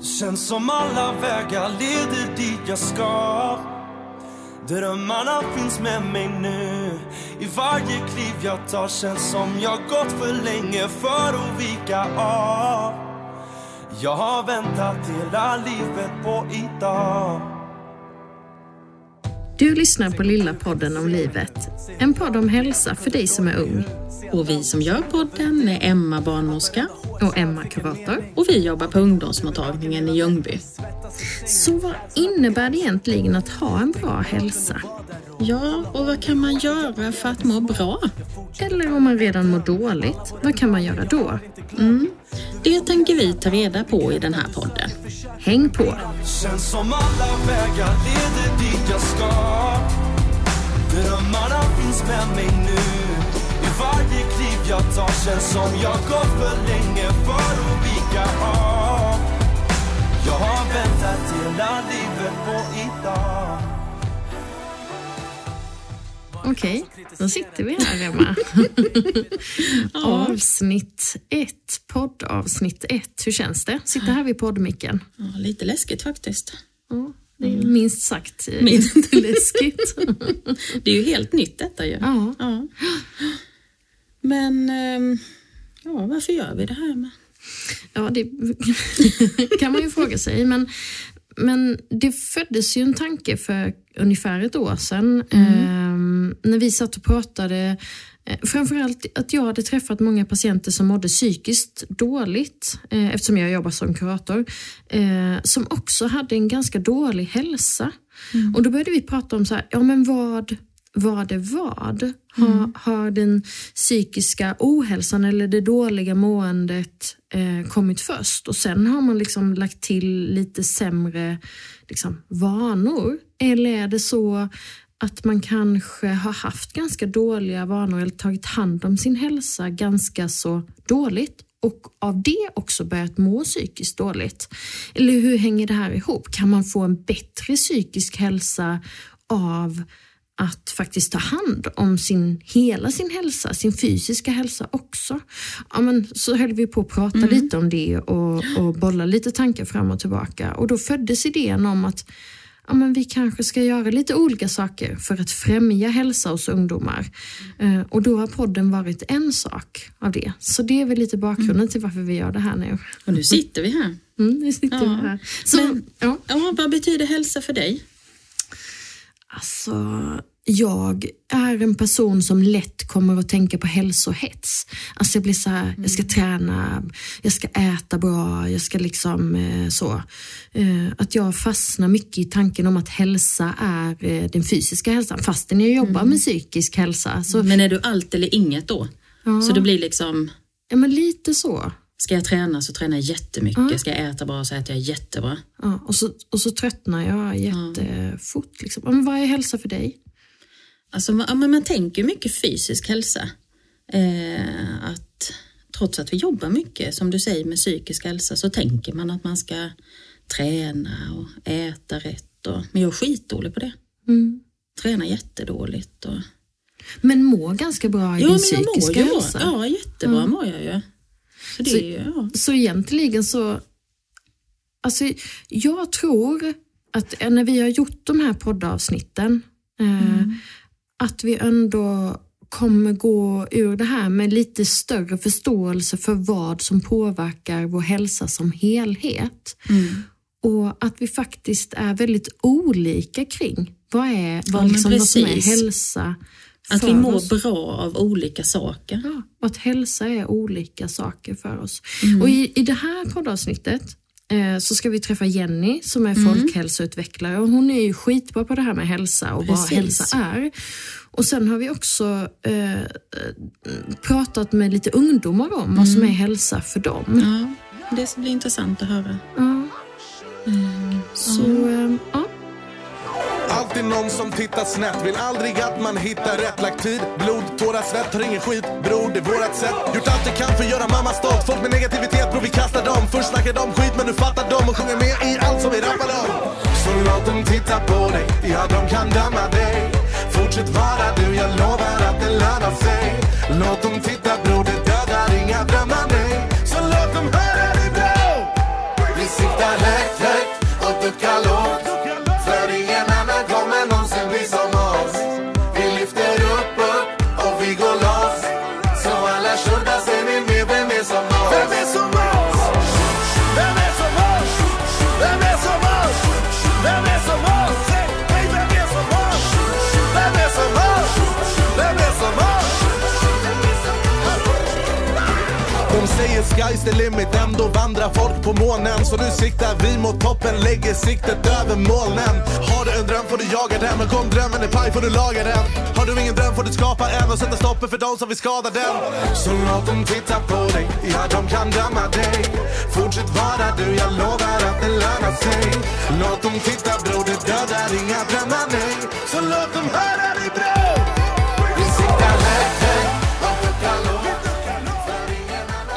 Känns som alla vägar leder dit jag ska. Drömmarna finns med mig nu. I varje kliv jag tar känns som jag gått för länge för att vika av. Jag har väntat hela livet på idag. Du lyssnar på Lilla podden om livet. En podd om hälsa för dig som är ung. Och vi som gör podden är Emma barnmorska Och Emma kurator. och vi jobbar på ungdomsmottagningen i Ljungby. Så vad innebär det egentligen att ha en bra hälsa? Ja, och vad kan man göra för att må bra? Eller om man redan mår dåligt, vad kan man göra då? Det tänker vi ta reda på i den här podden. Häng på! Känns som alla vägar leder dit jag ska. Drömmarna finns med mig nu. I varje kliv jag tar känns som jag gått för länge för att vika av Jag har väntat hela livet på idag. Okej, då sitter vi här Emma. Avsnitt ett, poddavsnitt ett. Hur känns det? Sitter här vid poddmicken. Ja, lite läskigt faktiskt. Ja, det är minst sagt eh, Minst. läskigt. Det är ju helt nytt detta ju. Ja. Ja. Men, ehm, ja, varför gör vi det här med? Ja, det kan man ju fråga sig. Men, men det föddes ju en tanke för ungefär ett år sedan ehm, när vi satt och pratade. eh, Framförallt att jag hade träffat många patienter som mådde psykiskt dåligt eh, eftersom jag jobbar som kurator. Eh, som också hade en ganska dålig hälsa. Och då började vi prata om så här, ja men vad vad är vad? Har, har den psykiska ohälsan eller det dåliga måendet eh, kommit först och sen har man liksom lagt till lite sämre liksom, vanor? Eller är det så att man kanske har haft ganska dåliga vanor eller tagit hand om sin hälsa ganska så dåligt och av det också börjat må psykiskt dåligt? Eller hur hänger det här ihop? Kan man få en bättre psykisk hälsa av att faktiskt ta hand om sin, hela sin hälsa, sin fysiska hälsa också. Ja, men så höll vi på att prata lite om det och, och bolla lite tankar fram och tillbaka. Och då föddes idén om att ja, men vi kanske ska göra lite olika saker för att främja hälsa hos ungdomar. Eh, och då har podden varit en sak av det. Så det är väl lite bakgrunden till varför vi gör det här nu. Och nu sitter vi här. Mm, nu sitter Ja. vi här. Så, Men- ja. Ja, vad betyder hälsa för dig? Alltså, jag är en person som lätt kommer att tänka på hälsohets. Alltså jag blir så här, jag ska träna, jag ska äta bra, jag ska liksom eh, så. Eh, att jag fastnar mycket i tanken om att hälsa är eh, den fysiska hälsan, fastän jag jobbar med psykisk hälsa. Så, Men är du allt eller inget då? Ja. Så det blir liksom, ja, men lite så. ska jag träna så tränar jag jättemycket. Ska jag äta bra så äter jag jättebra. Ja, och, så och så tröttnar jag jättefort. Liksom. Ja, Men vad är hälsa för dig? Alltså, man, ja, man tänker mycket fysisk hälsa. Eh, att trots att vi jobbar mycket, som du säger, med psykisk hälsa så tänker man att man ska träna och äta rätt. Och, men jag är skitdålig på det. Mm. Tränar jättedåligt. Och, Men mår ganska bra i ja, din mår psykiska bra. hälsa? Ja, jättebra mår jag ju. Så det Så- ju, ja. Så egentligen så... Alltså, jag tror att när vi har gjort de här poddavsnitten, eh, att vi ändå kommer gå ur det här med lite större förståelse för vad som påverkar vår hälsa som helhet. Och att vi faktiskt är väldigt olika kring vad, är, vad, men liksom, vad som är hälsa Att vi mår oss. bra av olika saker. Ja, och att hälsa är olika saker för oss. Mm. Och i, i det här poddavsnittet så ska vi träffa Jenny som är Mm. folkhälsoutvecklare och hon är ju skitbra på det här med hälsa och vad Precis. hälsa är. Och sen har vi också eh, eh, pratat med lite ungdomar om vad som är hälsa för dem. Mm. Ja, det ska bli intressant att höra. Ja. Så, eh, ja. Alltid någon som tittar snett. Vill aldrig att man hittar rätt. Lagt tid, blod, tårar, svett. Har ingen skit, bror det är vårat sätt. Gjort allt jag kan för att göra mamma stolt. Folk med negativitet, bror vi kastar dem. Först snackar de skit men nu fattar de. Och sjunger med i allt som vi rappar om. Så låt dem titta på dig. Ja de kan döma dig. Fortsätt vara du, jag lovar att det lönar sig. Låt dem titta bror, det dödar inga drömmar. Sky's the limit, ändå vandrar folk på månen. Så nu siktar vi mot toppen, lägger siktet över molnen. Har du en dröm får du jaga den, men kom drömmen är paj får du laga den. Har du ingen dröm får du skapa en och sätta stoppet för de som vill skada den. Så låt dem titta på dig, ja de kan döma dig. Fortsätt vara du, jag lovar att det lönar sig. Låt dem titta bror, det dödar inga drömmar nej. Så låt dem höra dig bror.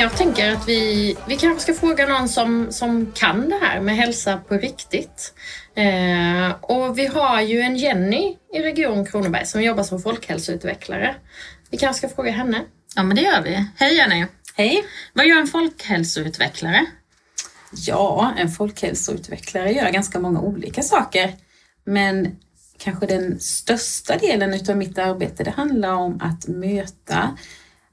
Jag tänker att vi, vi kanske ska fråga någon som, som kan det här med hälsa på riktigt. Eh, och vi har ju en Jenny i Region Kronoberg som jobbar som folkhälsoutvecklare. Vi kanske ska fråga henne. Ja, men det gör vi. Hej Jenny! Hej! Vad gör en folkhälsoutvecklare? Ja, en folkhälsoutvecklare gör ganska många olika saker. Men kanske den största delen utav mitt arbete det handlar om att möta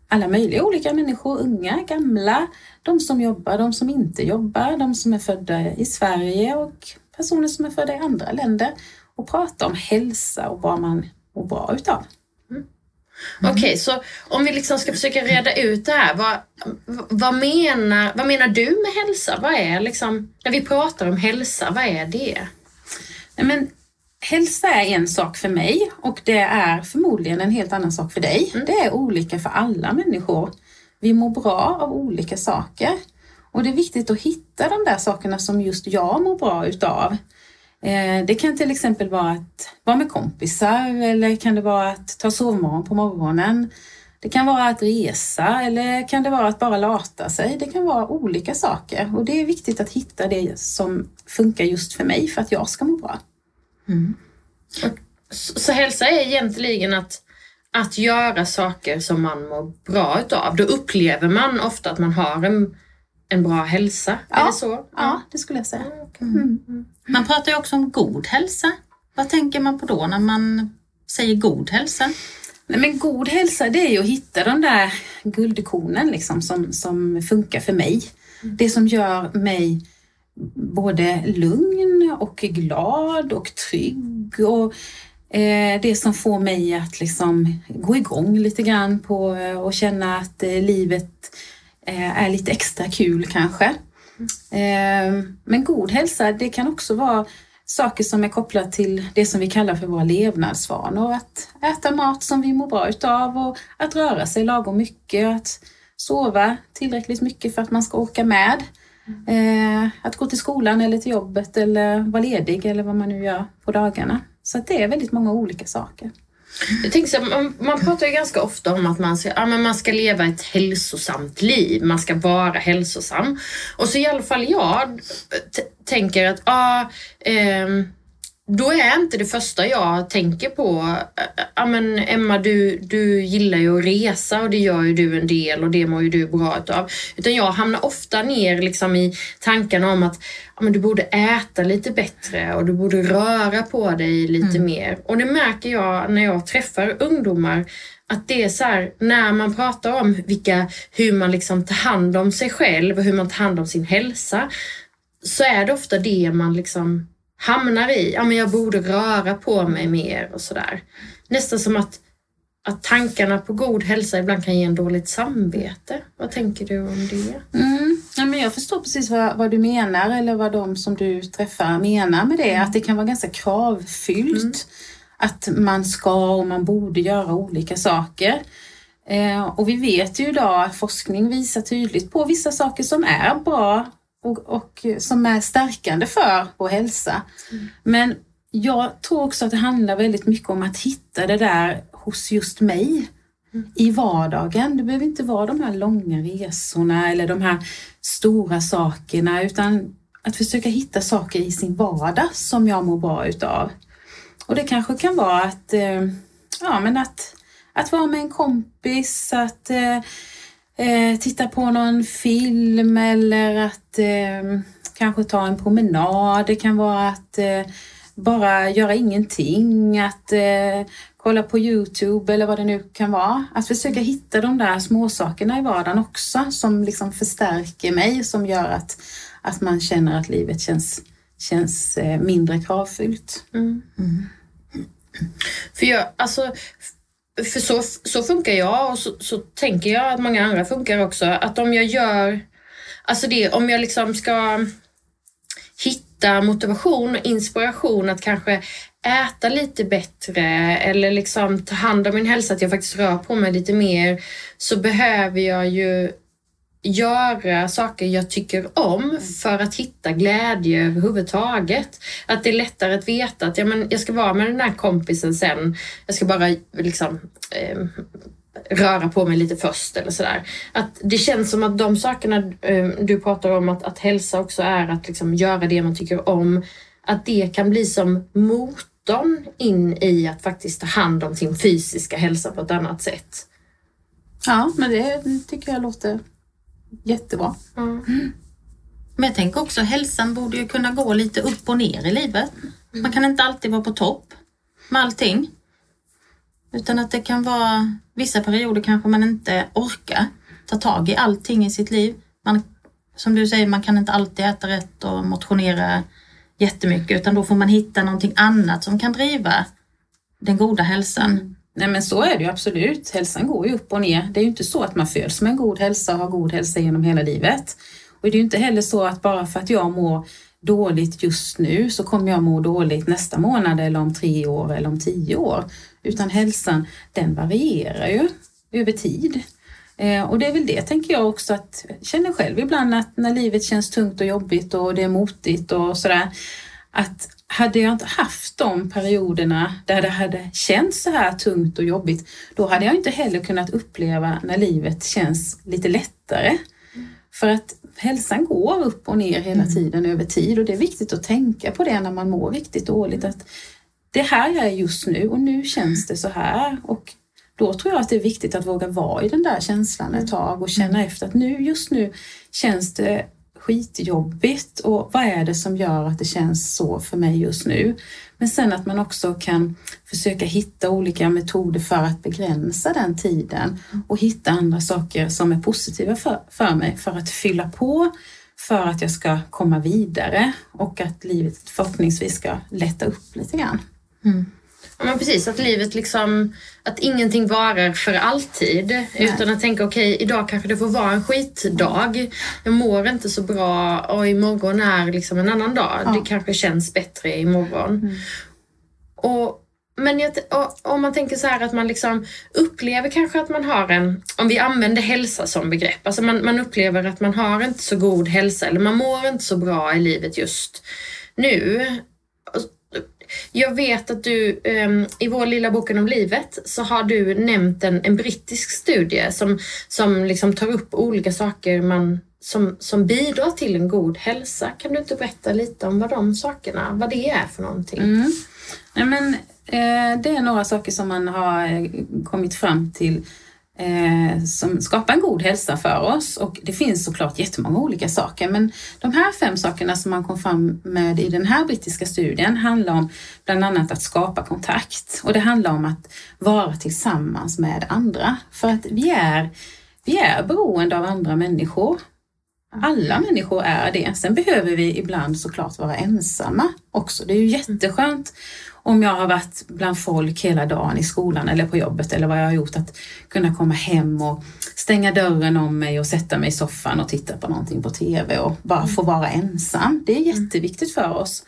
alla möjliga olika människor, unga, gamla, de som jobbar, de som inte jobbar, de som är födda i Sverige och personer som är födda i andra länder och prata om hälsa och vad man mår bra utav. Okej, så om vi liksom ska försöka reda ut det här. Vad, vad, menar, vad menar du med hälsa? Vad är liksom, när vi pratar om hälsa, vad är det? Nej, men hälsa är en sak för mig och det är förmodligen en helt annan sak för dig. Det är olika för alla människor. Vi mår bra av olika saker och det är viktigt att hitta de där sakerna som just jag mår bra utav. Eh, Det kan till exempel vara att vara med kompisar eller kan det vara att ta sovmorgon på morgonen. Det kan vara att resa eller kan det vara att bara lata sig. Det kan vara olika saker och det är viktigt att hitta det som funkar just för mig för att jag ska må bra. Så, så hälsa är egentligen att, att göra saker som man mår bra utav. Då upplever man ofta att man har en, en bra hälsa. Är Ja. det så? Ja, det skulle jag säga. Man pratar ju också om god hälsa. Vad tänker man på då när man säger god hälsa? Nej, men god hälsa det är ju att hitta de där guldkornen liksom, som, som funkar för mig. Det som gör mig både lugn och glad och trygg och eh, det som får mig att liksom gå igång lite grann på eh, och känna att eh, livet eh, är lite extra kul kanske. Eh, men god hälsa det kan också vara saker som är kopplat till det som vi kallar för våra levnadsvanor. Att äta mat som vi mår bra utav och att röra sig lagom mycket. Att sova tillräckligt mycket för att man ska åka med. Eh, att gå till skolan eller till jobbet eller vara ledig eller vad man nu gör på dagarna. Så att det är väldigt många olika saker. Jag tänker så, man, man pratar ju ganska ofta om att man ska, ja, men man ska leva ett hälsosamt liv, man ska vara hälsosam. Och så i alla fall jag tänker att ja, eh, då är inte det första jag tänker på, ja men Emma du, du gillar ju att resa och det gör ju du en del och det mår ju du bra utav. Utan jag hamnar ofta ner liksom i tankarna om att ja, men du borde äta lite bättre och du borde röra på dig lite mer. Och det märker jag när jag träffar ungdomar att det är så här, när man pratar om vilka, hur man liksom tar hand om sig själv och hur man tar hand om sin hälsa så är det ofta det man liksom hamnar i. Ja, men jag borde röra på mig mer och sådär. Nästan som att, att tankarna på god hälsa ibland kan ge en dåligt samvete. Vad tänker du om det? Mm. Ja, men jag förstår precis vad, vad du menar eller vad de som du träffar menar med det. Att det kan vara ganska kravfyllt. Att man ska och man borde göra olika saker. Eh, och vi vet ju idag att forskning visar tydligt på vissa saker som är bra och, och som är stärkande för vår hälsa. Men jag tror också att det handlar väldigt mycket om att hitta det där hos just mig i vardagen. Det behöver inte vara de här långa resorna eller de här stora sakerna utan att försöka hitta saker i sin vardag som jag mår bra utav. Och det kanske kan vara att, eh, ja, men att, att vara med en kompis, att eh, titta på någon film eller att eh, kanske ta en promenad. Det kan vara att eh, bara göra ingenting, att eh, kolla på Youtube eller vad det nu kan vara. Att försöka hitta de där småsakerna i vardagen också som liksom förstärker mig, som gör att, att man känner att livet känns, känns eh, mindre kravfyllt. För jag, alltså, för så, så funkar jag och så, så tänker jag att många andra funkar också. Att om jag gör, alltså det, om jag liksom ska hitta motivation och inspiration att kanske äta lite bättre eller liksom ta hand om min hälsa, att jag faktiskt rör på mig lite mer, så behöver jag ju göra saker jag tycker om för att hitta glädje överhuvudtaget. Att det är lättare att veta att ja, men jag ska vara med den här kompisen sen. Jag ska bara liksom eh, röra på mig lite först eller sådär. Att det känns som att de sakerna eh, du pratar om, att, att hälsa också är att liksom göra det man tycker om, att det kan bli som motorn in i att faktiskt ta hand om sin fysiska hälsa på ett annat sätt. Ja, men det tycker jag låter jättebra. Mm. Men jag tänker också hälsan borde ju kunna gå lite upp och ner i livet. Man kan inte alltid vara på topp med allting. Utan att det kan vara vissa perioder kanske man inte orkar ta tag i allting i sitt liv. Man, som du säger, man kan inte alltid äta rätt och motionera jättemycket utan då får man hitta någonting annat som kan driva den goda hälsan. Nej men så är det ju absolut. Hälsan går ju upp och ner. Det är ju inte så att man föds med en god hälsa och har god hälsa genom hela livet. Och det är ju inte heller så att bara för att jag mår dåligt just nu så kommer jag må dåligt nästa månad eller om tre år eller om tio år. Utan hälsan den varierar ju över tid. Eh, och det är väl det tänker jag också att jag känner själv ibland att när livet känns tungt och jobbigt och det är motigt och sådär att hade jag inte haft de perioderna där det hade känts så här tungt och jobbigt, då hade jag inte heller kunnat uppleva när livet känns lite lättare. För att hälsan går upp och ner hela tiden över tid och det är viktigt att tänka på det när man mår riktigt dåligt. Att det här jag är just nu och nu känns det så här. Och då tror jag att det är viktigt att våga vara i den där känslan ett tag och känna efter att nu, just nu känns det skitjobbigt och vad är det som gör att det känns så för mig just nu? Men sen att man också kan försöka hitta olika metoder för att begränsa den tiden och hitta andra saker som är positiva för, för mig för att fylla på för att jag ska komma vidare och att livet förhoppningsvis ska lätta upp lite grann. Mm. Ja, men precis, att livet liksom, att ingenting varar för alltid. Utan att tänka, okej, idag kanske det får vara en skitdag. Jag mår inte så bra och imorgon är liksom en annan dag. Ja. Det kanske känns bättre imorgon. Och, men jag, om man tänker så här att man liksom upplever kanske att man har en, om vi använder hälsa som begrepp, alltså man, man upplever att man har inte så god hälsa eller man mår inte så bra i livet just nu. Jag vet att du ehm, i vår lilla boken om livet så har du nämnt en, en brittisk studie som, som liksom tar upp olika saker man, som, som bidrar till en god hälsa. Kan du inte berätta lite om vad de sakerna, vad det är för någonting? Mm. Nej, men, eh, det är några saker som man har eh, kommit fram till eh, som skapar en god hälsa för oss och det finns såklart jättemånga olika saker men de här fem sakerna som man kom fram med i den här brittiska studien handlar om bland annat att skapa kontakt och det handlar om att vara tillsammans med andra för att vi är, vi är beroende av andra människor. Alla människor är det. Sen behöver vi ibland såklart vara ensamma också. Det är ju jätteskönt om jag har varit bland folk hela dagen i skolan eller på jobbet eller vad jag har gjort att kunna komma hem och stänga dörren om mig och sätta mig i soffan och titta på någonting på TV och bara få vara ensam. Det är jätteviktigt för oss.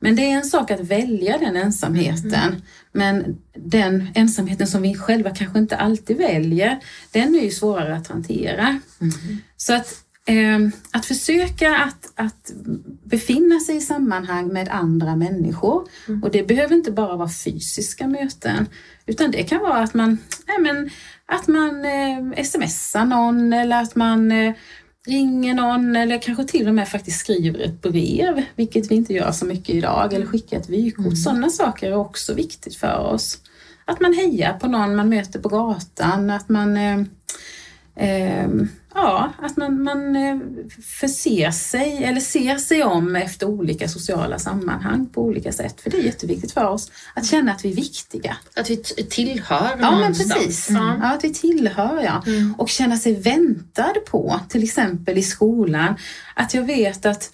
Men det är en sak att välja den ensamheten. Men den ensamheten som vi själva kanske inte alltid väljer, den är ju svårare att hantera. Så att, att försöka att, att befinna sig i sammanhang med andra människor. Och det behöver inte bara vara fysiska möten, utan det kan vara att man, nej men, att man eh, smsar någon eller att man eh, ringer någon eller kanske till och med faktiskt skriver ett brev, vilket vi inte gör så mycket idag, eller skickar ett vykort. Sådana saker är också viktigt för oss. Att man hejar på någon man möter på gatan, att man eh, eh, Ja, att man, man eh, förser sig eller ser sig om efter olika sociala sammanhang på olika sätt. För det är jätteviktigt för oss att känna att vi är viktiga. Att vi tillhör Ja, men precis. Ja. Ja, att vi tillhör, ja. Och känna sig väntad på, till exempel i skolan. Att jag vet att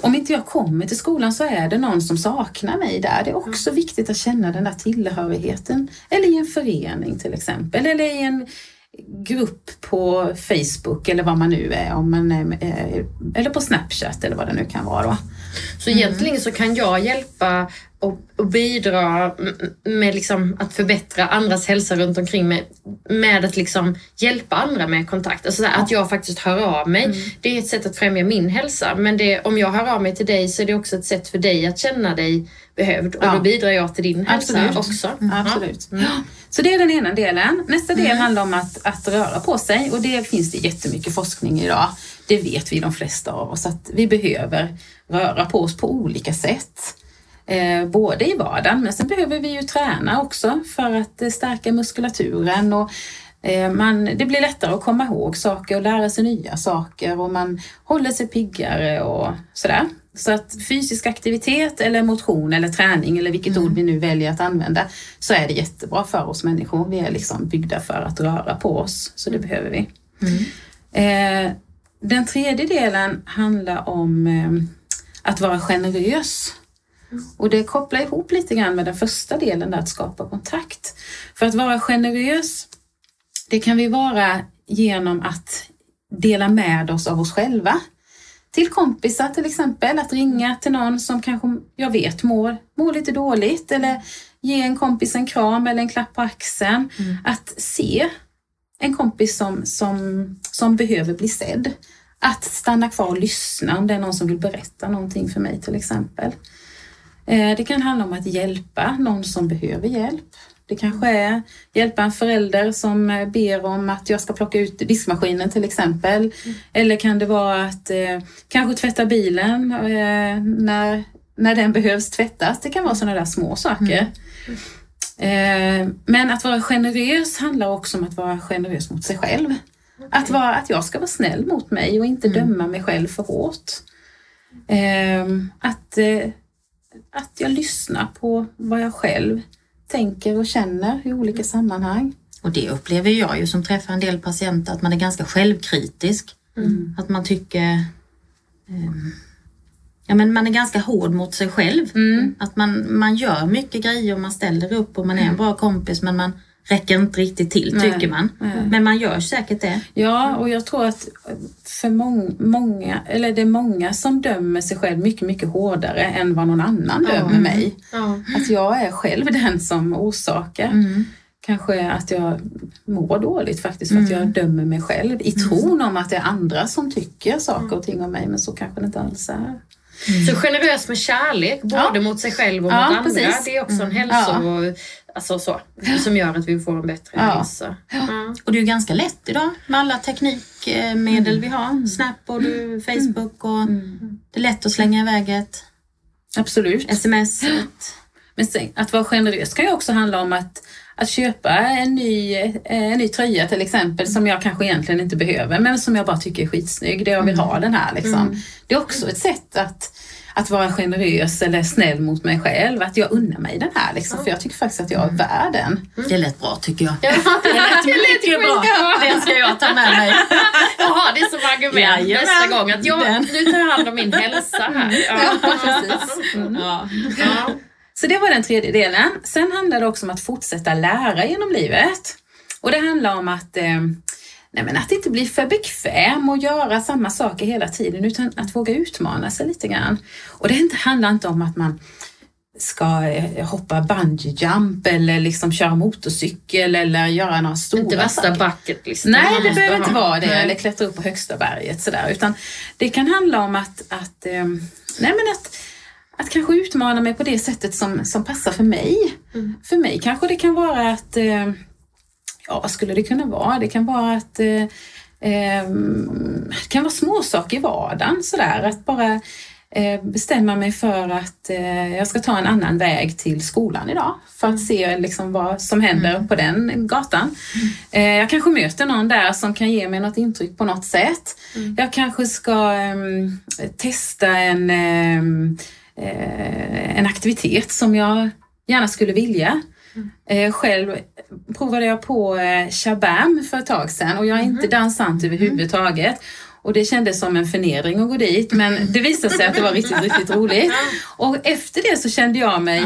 om inte jag kommer till skolan så är det någon som saknar mig där. Det är också viktigt att känna den där tillhörigheten. Eller i en förening till exempel. Eller i en grupp på Facebook eller vad man nu är. Om man är eh, eller på Snapchat eller vad det nu kan vara. Då. Så egentligen så kan jag hjälpa och, och bidra med liksom att förbättra andras hälsa runt omkring mig med att liksom hjälpa andra med kontakt. Alltså att jag faktiskt hör av mig. Mm. Det är ett sätt att främja min hälsa. Men det, om jag hör av mig till dig så är det också ett sätt för dig att känna dig behövd och ja. då bidrar jag till din hälsa Absolut. också. Mm. Absolut. Mm. Så det är den ena delen. Nästa del mm. handlar om att, att röra på sig och det finns det jättemycket forskning idag. Det vet vi de flesta av oss att vi behöver röra på oss på olika sätt. Eh, både i vardagen men sen behöver vi ju träna också för att eh, stärka muskulaturen och eh, man, det blir lättare att komma ihåg saker och lära sig nya saker och man håller sig piggare och sådär. Så att fysisk aktivitet eller motion eller träning eller vilket mm. ord vi nu väljer att använda så är det jättebra för oss människor. Vi är liksom byggda för att röra på oss, så det behöver vi. Mm. Eh, den tredje delen handlar om eh, att vara generös. Och det kopplar ihop lite grann med den första delen, där att skapa kontakt. För att vara generös, det kan vi vara genom att dela med oss av oss själva. Till kompisar till exempel, att ringa till någon som kanske jag vet mår, mår lite dåligt eller ge en kompis en kram eller en klapp på axeln. Mm. Att se en kompis som, som, som behöver bli sedd. Att stanna kvar och lyssna om det är någon som vill berätta någonting för mig till exempel. Eh, det kan handla om att hjälpa någon som behöver hjälp. Det kanske är hjälpa en förälder som eh, ber om att jag ska plocka ut diskmaskinen till exempel. Mm. Eller kan det vara att eh, kanske tvätta bilen eh, när, när den behövs tvättas. Det kan vara sådana där små saker. Mm. Eh, men att vara generös handlar också om att vara generös mot sig själv. Att, vara, att jag ska vara snäll mot mig och inte mm. döma mig själv för hårt. Ehm, att, eh, att jag lyssnar på vad jag själv tänker och känner i olika sammanhang. Och det upplever jag ju som träffar en del patienter att man är ganska självkritisk. Mm. Att man tycker um, Ja men man är ganska hård mot sig själv. Mm. Att man, man gör mycket grejer och man ställer upp och man är en bra kompis men man räcker inte riktigt till Nej. tycker man. Nej. Men man gör säkert det. Ja, och jag tror att för mång, många, eller det är många som dömer sig själv mycket, mycket hårdare än vad någon annan ja. dömer mig. Ja. Att jag är själv den som orsakar. Mm. Kanske att jag mår dåligt faktiskt för mm. att jag dömer mig själv i mm. tron om att det är andra som tycker saker och ting om mig men så kanske det inte alls är. Mm. Så generös med kärlek, både ja. mot sig själv och ja, mot andra. Precis. Det är också en mm. hälso... Ja. Alltså så, som gör att vi får en bättre ja. hälsa. Mm. Och det är ju ganska lätt idag med alla teknikmedel mm. vi har. Snap och du, mm. Facebook och mm. det är lätt att slänga iväg ett Absolut. sms. Ett... Men sen, att vara generös kan ju också handla om att att köpa en ny, en ny tröja till exempel som jag kanske egentligen inte behöver men som jag bara tycker är skitsnygg. Det jag vill ha den här liksom. Mm. Det är också ett sätt att, att vara generös eller snäll mot mig själv. Att jag unnar mig den här liksom, för jag tycker faktiskt att jag är värd den. Det lät bra tycker jag. Ja, det lät mycket bra. Den ska jag ta med mig. Och ha det som argument ja, nästa gång att jag, nu tar jag hand om min hälsa här. Ja, ja precis. Mm. Ja. Så det var den tredje delen. Sen handlar det också om att fortsätta lära genom livet. Och det handlar om att, eh, nej men att inte bli för bekväm och göra samma saker hela tiden utan att våga utmana sig lite grann. Och det handlar inte om att man ska eh, hoppa bungee jump eller liksom köra motorcykel eller göra några stora Inte värsta bucketlistan. Nej, det behöver inte vara det. Nej. Eller klättra upp på högsta berget sådär. Utan det kan handla om att, att, eh, nej men att att kanske utmana mig på det sättet som, som passar för mig. Mm. För mig kanske det kan vara att, eh, ja vad skulle det kunna vara? Det kan vara att eh, eh, det kan vara småsaker i vardagen sådär. Att bara eh, bestämma mig för att eh, jag ska ta en annan väg till skolan idag för att se liksom, vad som händer mm. på den gatan. Mm. jag kanske möter någon där som kan ge mig något intryck på något sätt. Mm. Jag kanske ska ehm, testa en ehm, Eh, en aktivitet som jag gärna skulle vilja. Mm. Själv provade jag på eh, shabam för ett tag sedan och jag är inte mm. dansant överhuvudtaget. Och det kändes som en förnedring att gå dit men det visade sig att det var riktigt, riktigt roligt. Och efter det så kände jag mig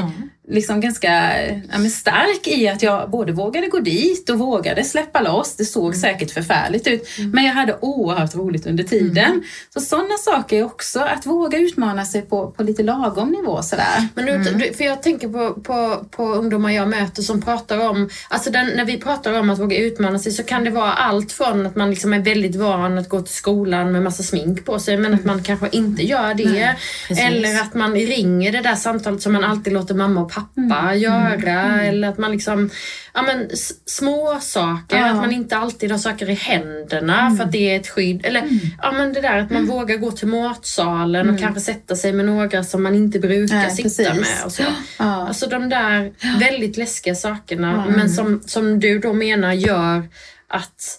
liksom ganska ja, stark i att jag både vågade gå dit och vågade släppa loss. Det såg säkert förfärligt ut men jag hade oerhört roligt under tiden. Så sådana saker är också att våga utmana sig på, på lite lagom nivå sådär. Men du, du, för jag tänker på, på, på ungdomar jag möter som pratar om, alltså den, när vi pratar om att våga utmana sig så kan det vara allt från att man liksom är väldigt van att gå till skolan med massa smink på sig men att man kanske inte gör det. Nej, eller att man ringer det där samtalet som man alltid låter mamma och pappa Mm. göra. Eller att man liksom, ja men små saker Ja. att man inte alltid har saker i händerna för att det är ett skydd. Eller ja men det där att man vågar gå till matsalen och kanske sätta sig med några som man inte brukar Nej, sitta precis. med. Och så. Ja. Alltså de där väldigt läskiga sakerna men som, som du då menar gör att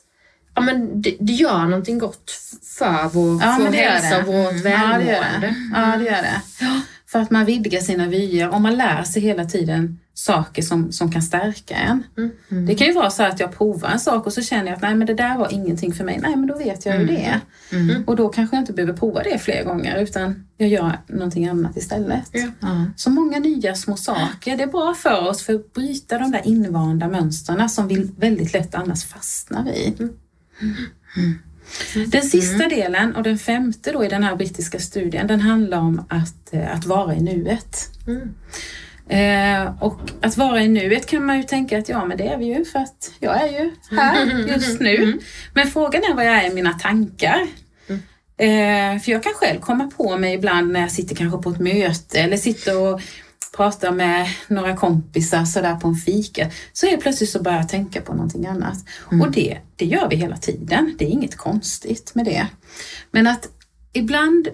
ja, men det, det gör någonting gott för vår, Ja, vår hälsa och vårt Ja, det gör välmående. det. Ja, det gör det. För att man vidgar sina vyer och man lär sig hela tiden saker som, som kan stärka en. Det kan ju vara så att jag provar en sak och så känner jag att nej men det där var ingenting för mig. Nej men då vet jag ju det. Och då kanske jag inte behöver prova det fler gånger utan jag gör någonting annat istället. Ja. Så många nya små saker. Det är bra för oss för att bryta de där invanda mönstren som vi väldigt lätt annars fastnar i. Den sista delen och den femte då i den här brittiska studien den handlar om att, eh, att vara i nuet. Eh, och att vara i nuet kan man ju tänka att ja men det är vi ju för att jag är ju här just nu. Men frågan är vad jag är i mina tankar. Eh, för jag kan själv komma på mig ibland när jag sitter kanske på ett möte eller sitter och pratar med några kompisar sådär på en fika. Så helt plötsligt så börjar jag tänka på någonting annat. Och det, det gör vi hela tiden. Det är inget konstigt med det. Men att ibland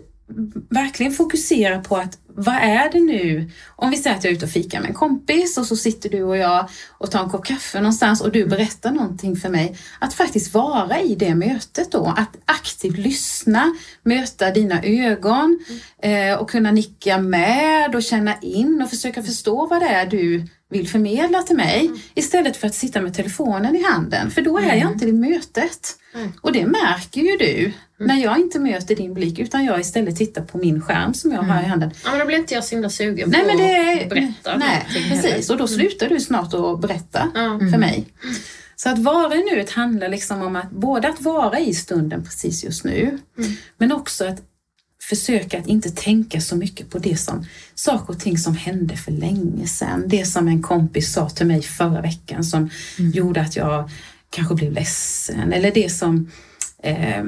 verkligen fokusera på att vad är det nu? Om vi säger att jag är ute och fikar med en kompis och så sitter du och jag och tar en kopp kaffe någonstans och du berättar någonting för mig. Att faktiskt vara i det mötet då, att aktivt lyssna, möta dina ögon eh, och kunna nicka med och känna in och försöka förstå vad det är du vill förmedla till mig istället för att sitta med telefonen i handen. För då är jag inte i mötet. Och det märker ju du när jag inte möter din blick utan jag istället tittar på min skärm som jag har i handen. Ja, men då blir inte jag så himla sugen Nej på men det är... att berätta Nej, precis. heller. Och då slutar du snart att berätta för mig. Så att vara i nuet handlar liksom om att både att vara i stunden precis just nu men också att försöka att inte tänka så mycket på det som saker och ting som hände för länge sedan. Det som en kompis sa till mig förra veckan som gjorde att jag kanske blev ledsen eller det som eh,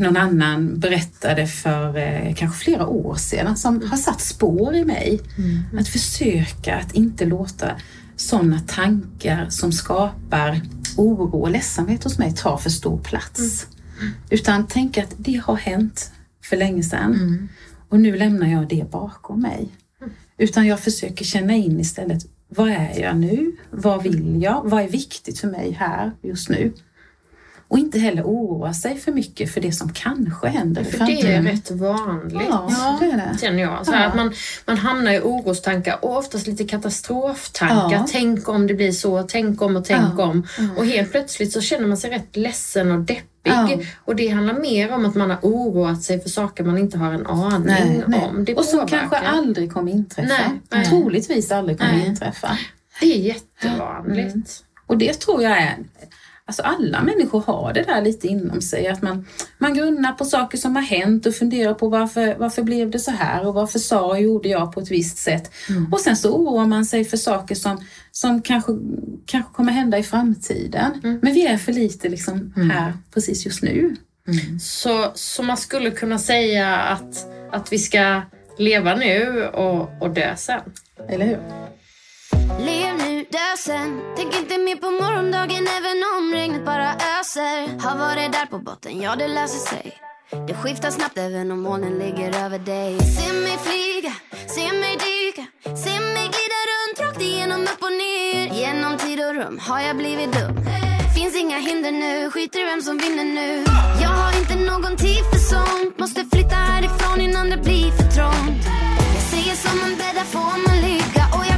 någon annan berättade för eh, kanske flera år sedan som har satt spår i mig. Att försöka att inte låta sådana tankar som skapar oro och ledsamhet hos mig ta för stor plats. Utan tänka att det har hänt för länge sedan och nu lämnar jag det bakom mig. Utan jag försöker känna in istället, vad är jag nu? Vad vill jag? Vad är viktigt för mig här just nu? Och inte heller oroa sig för mycket för det som kanske händer i För det är framtiden. rätt vanligt. Ja, det är det. Känner jag. Så Ja. att man, man hamnar i orostankar och oftast lite katastroftankar. Ja. Tänk om det blir så, tänk om och tänk Ja. om. Och helt plötsligt så känner man sig rätt ledsen och deppig. Ja. Och det handlar mer om att man har oroat sig för saker man inte har en aning Nej, nej. om. Det och som kanske aldrig kommer inträffa. Nej, nej. Troligtvis aldrig kommer Nej. inträffa. Det är jättevanligt. Och det tror jag är, alltså alla människor har det där lite inom sig, att man, man grunnar på saker som har hänt och funderar på varför, varför blev det så här och varför sa och gjorde jag på ett visst sätt. Och sen så oroar man sig för saker som, som kanske, kanske kommer hända i framtiden. Men vi är för lite liksom här precis just nu. Så, så man skulle kunna säga att, att vi ska leva nu och, och dö sen. Eller hur? Dö sen. Tänk inte mer på morgondagen även om regnet bara öser. Har varit där på botten, ja det löser sig. Det skiftar snabbt även om molnen ligger över dig. Se mig flyga, se mig dyka. Se mig glida runt rakt igenom upp och ner. Genom tid och rum har jag blivit dum. Finns inga hinder nu, skiter i vem som vinner nu. Jag har inte någon tid för sånt. Måste flytta härifrån innan det blir för trångt. Jag säger som man bäddar får man ligga? Och jag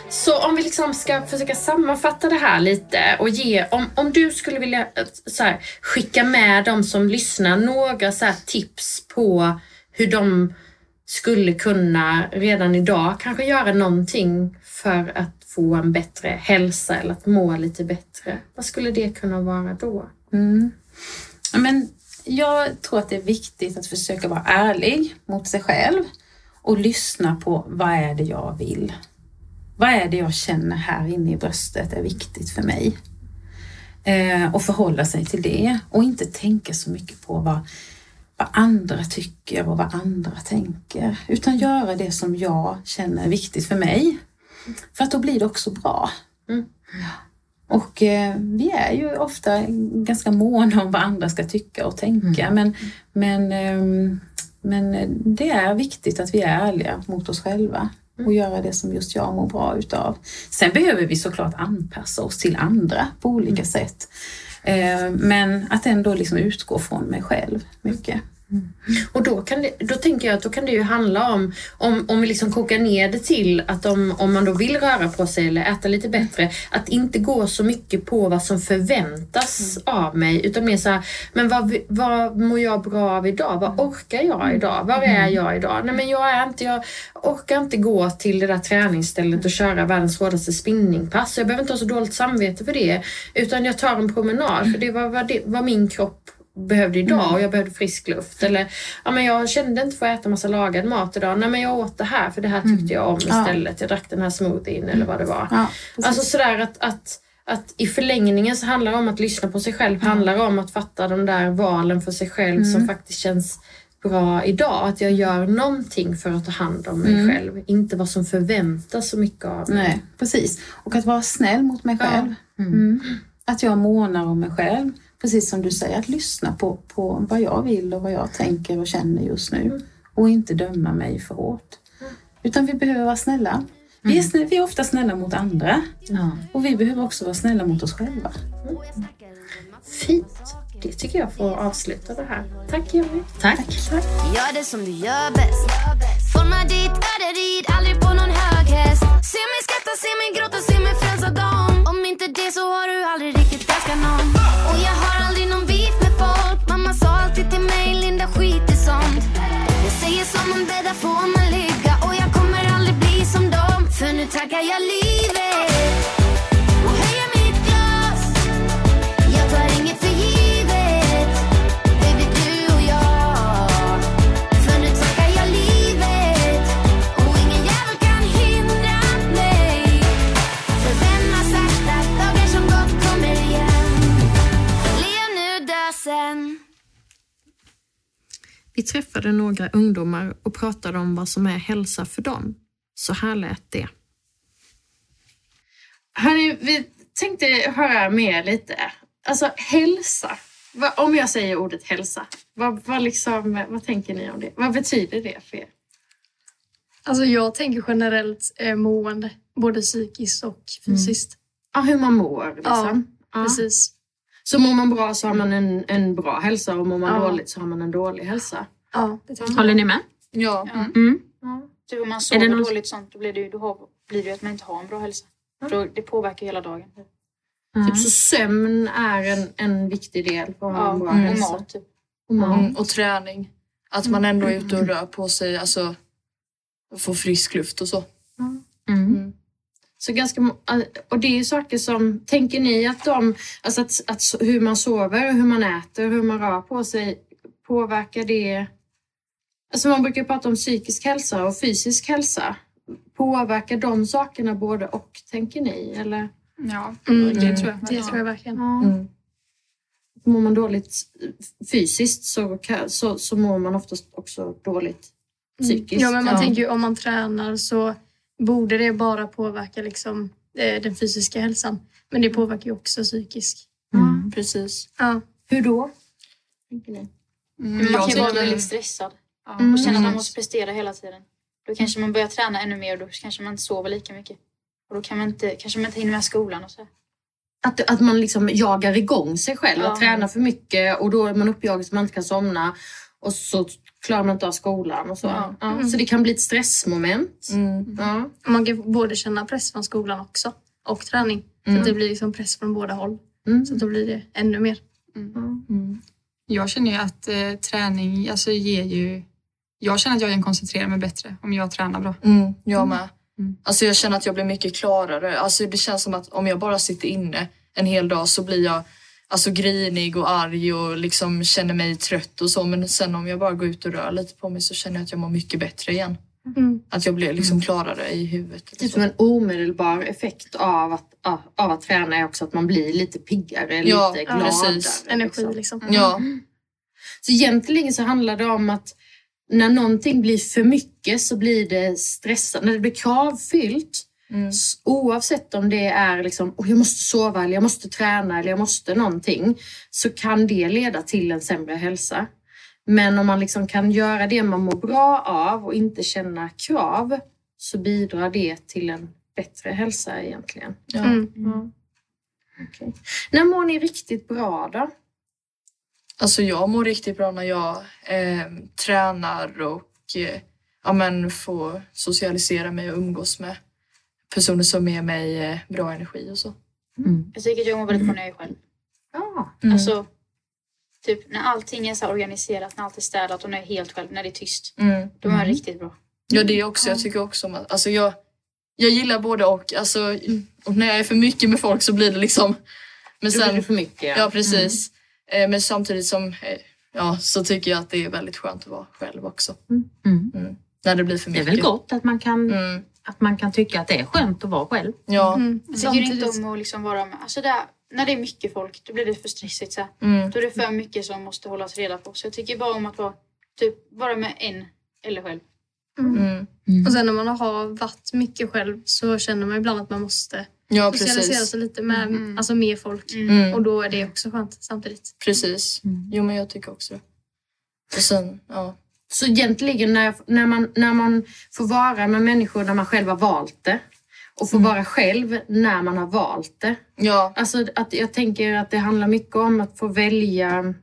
så om vi liksom ska försöka sammanfatta det här lite och ge, om, om du skulle vilja eh, så här, skicka med de som lyssnar några så här, tips på hur de skulle kunna redan idag kanske göra någonting för att få en bättre hälsa eller att må lite bättre. Vad skulle det kunna vara då? Mm. Men jag tror att det är viktigt att försöka vara ärlig mot sig själv och lyssna på vad är det jag vill? Vad är det jag känner här inne i bröstet är viktigt för mig? Eh, och förhålla sig till det och inte tänka så mycket på vad, vad andra tycker och vad andra tänker. Utan göra det som jag känner är viktigt för mig. För att då blir det också bra. Mm. Och eh, vi är ju ofta ganska måna om vad andra ska tycka och tänka. Men, men, ehm, men det är viktigt att vi är ärliga mot oss själva och göra det som just jag mår bra utav. Sen behöver vi såklart anpassa oss till andra på olika sätt. Eh, Men att ändå liksom utgå från mig själv mycket. Och då, kan det, då tänker jag att då kan det ju handla om, om, om vi liksom kokar ner det till att om, om man då vill röra på sig eller äta lite bättre, att inte gå så mycket på vad som förväntas av mig utan mer såhär, men vad, vad mår jag bra av idag? Vad orkar jag idag? Var är jag idag? Nej men jag är inte, jag orkar inte gå till det där träningsstället och köra världens hårdaste spinningpass. Jag behöver inte ha så dåligt samvete för det utan jag tar en promenad för det var vad, det, vad min kropp behövde idag och jag behövde frisk luft. Eller ja, men jag kände inte för att äta massa lagad mat idag. Nej men jag åt det här för det här tyckte jag om istället. Jag drack den här smoothien eller vad det var. Ja, alltså sådär att, att, att i förlängningen så handlar det om att lyssna på sig själv. Handlar om att fatta de där valen för sig själv som faktiskt känns bra idag. Att jag gör någonting för att ta hand om mig själv. Inte vad som förväntas så mycket av mig. Nej, precis. Och att vara snäll mot mig själv. Mm. Att jag månar om mig själv. Precis som du säger, att lyssna på, på vad jag vill och vad jag tänker och känner just nu. Och inte döma mig för hårt. Utan vi behöver vara snälla. Vi är, snä, vi är ofta snälla mot andra. Och vi behöver också vara snälla mot oss själva. Fint. Det tycker jag får avsluta det här. Tack Jenny. Tack. Gör det som du gör bäst Forma ditt öde, rid aldrig på någon hög häst Se mig skratta, se mig gråta, se mig frälsa dem Om inte det så har du aldrig riktigt älskat någon bäddar får man ligga. Och jag kommer aldrig bli som dem. För nu tackar jag livet Vi träffade några ungdomar och pratade om vad som är hälsa för dem. Så här lät det. Hörni, vi tänkte höra med lite. Alltså hälsa. Om jag säger ordet hälsa, vad, vad, liksom, vad tänker ni om det? Vad betyder det för er? Alltså jag tänker generellt eh, mående, både psykiskt och fysiskt. Ja, hur man mår liksom. Ja. Precis. Så mår man bra så har man en, en bra hälsa och mår man Ja. dåligt så har man en dålig hälsa. Ja, det. Håller ni med? Ja. Mm. Typ om man Är sover någon- dåligt sånt, då blir det ju då har, blir det att man inte har en bra hälsa. För Då, det påverkar hela dagen. Typ så sömn är en, en viktig del för att ha Ja, en bra och hälsa. mat typ. Och mat. Mm, och träning. Att man ändå är ute och rör på sig, alltså får frisk luft och så. Så ganska, och det är ju saker som, tänker ni att de, alltså att, att hur man sover, hur man äter, hur man rör på sig, påverkar det? Alltså man brukar prata om psykisk hälsa och fysisk hälsa. Påverkar de sakerna både och, tänker ni? Eller? Ja, Mm, det tror jag. Det tror jag verkligen. Ja. Mm. Mår man dåligt fysiskt så, så, så mår man oftast också dåligt psykiskt. Ja, men man tänker ju om man tränar så borde det bara påverka liksom, eh, den fysiska hälsan. Men det påverkar ju också psykisk. Mm, precis. Ja. Hur då? Mm, Jag man kan ju vara väldigt stressad Mm. och känna att man Mm. måste prestera hela tiden. Då kanske man börjar träna ännu mer och då kanske man inte sover lika mycket. Och då kan man inte, kanske man inte hinner med skolan och så. Att, att man liksom jagar igång sig själv, Ja. att träna för mycket och då är man uppjagad så man inte kan somna. Och så klarar man inte av skolan och så. Ja. Ja, Så det kan bli ett stressmoment. Mm. Ja. Man kan både känna press från skolan också och träning. Så att det blir liksom press från båda håll. Mm. Så då blir det ännu mer. Jag känner ju att eh, träning alltså, ger ju... Jag känner att jag kan koncentrera mig bättre om jag tränar bra. Mm, jag med. Mm. Alltså jag känner att jag blir mycket klarare. Alltså det känns som att om jag bara sitter inne en hel dag så blir jag alltså grinig och arg och liksom känner mig trött och så. Men sen om jag bara går ut och rör lite på mig så känner jag att jag mår mycket bättre igen. Mm. Att jag blir liksom klarare i huvudet. Typ som en omedelbar effekt av att, av, att träna är också att man blir lite piggare, Ja, lite ja, gladare. precis. Energi liksom. liksom. Ja, Så egentligen så handlar det om att när någonting blir för mycket så blir det stressande. När det blir kravfyllt, Mm. oavsett om det är liksom, oh, jag måste sova eller jag måste träna eller jag måste någonting, så kan det leda till en sämre hälsa. Men om man liksom kan göra det man mår bra av och inte känna krav så bidrar det till en bättre hälsa egentligen. ja. Mm. Okej. När mår ni riktigt bra då? Alltså jag mår riktigt bra när jag eh, tränar och eh, ja, men får socialisera mig och umgås med personer som ger mig eh, bra energi och så. Jag tycker att jag mår väldigt bra när jag är själv. Ja. Mm. Alltså, typ när allting är så organiserat, när allt är städat och när jag är helt själv, när det är tyst. Mm. Då mår jag riktigt bra. Ja det också. Jag tycker också om att, alltså jag, jag gillar både och. Alltså, och när jag är för mycket med folk så blir det liksom... Men Då blir det sen, för mycket. ja precis. Eh, Men samtidigt som, eh, ja så tycker jag att det är väldigt skönt att vara själv också. Mm. Mm. När det blir för Det är mycket. väl gott att man, kan, Mm. Att man kan tycka att det är skönt att vara själv. Ja. Mm. Jag tycker inte Samtidigt, om att liksom vara med. Alltså där, när det är mycket folk, då blir det för stressigt. Så. Mm. Då är det för mycket som måste hållas reda på. Så jag tycker bara om att vara typ bara med en eller själv. Mm. och sen när man har varit mycket själv så känner man ibland att man måste Ja socialisera precis. sig lite med, Mm. alltså med folk. Mm. Och då är det också skönt samtidigt. Precis. Jo men jag tycker också det. Och sen, ja. Så egentligen när, när, man, när man får vara med människor när man själv har valt det och får vara själv när man har valt det. Ja, Alltså att jag tänker att det handlar mycket om att få välja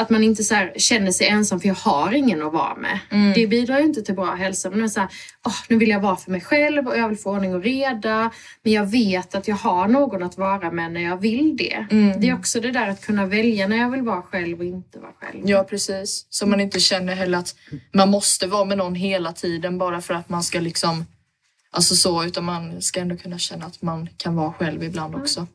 att man inte så här känner sig ensam för jag har ingen att vara med. Mm. Det bidrar ju inte till bra hälsa. Men så här, "Åh, nu vill jag vara för mig själv och jag vill få ordning och reda. Men jag vet att jag har någon att vara med när jag vill det. Mm. Det är också det där att kunna välja när jag vill vara själv och inte vara själv. ja precis. Så man inte känner heller att man måste vara med någon hela tiden bara för att man ska liksom Alltså så, utan man ska ändå kunna känna att man kan vara själv ibland också.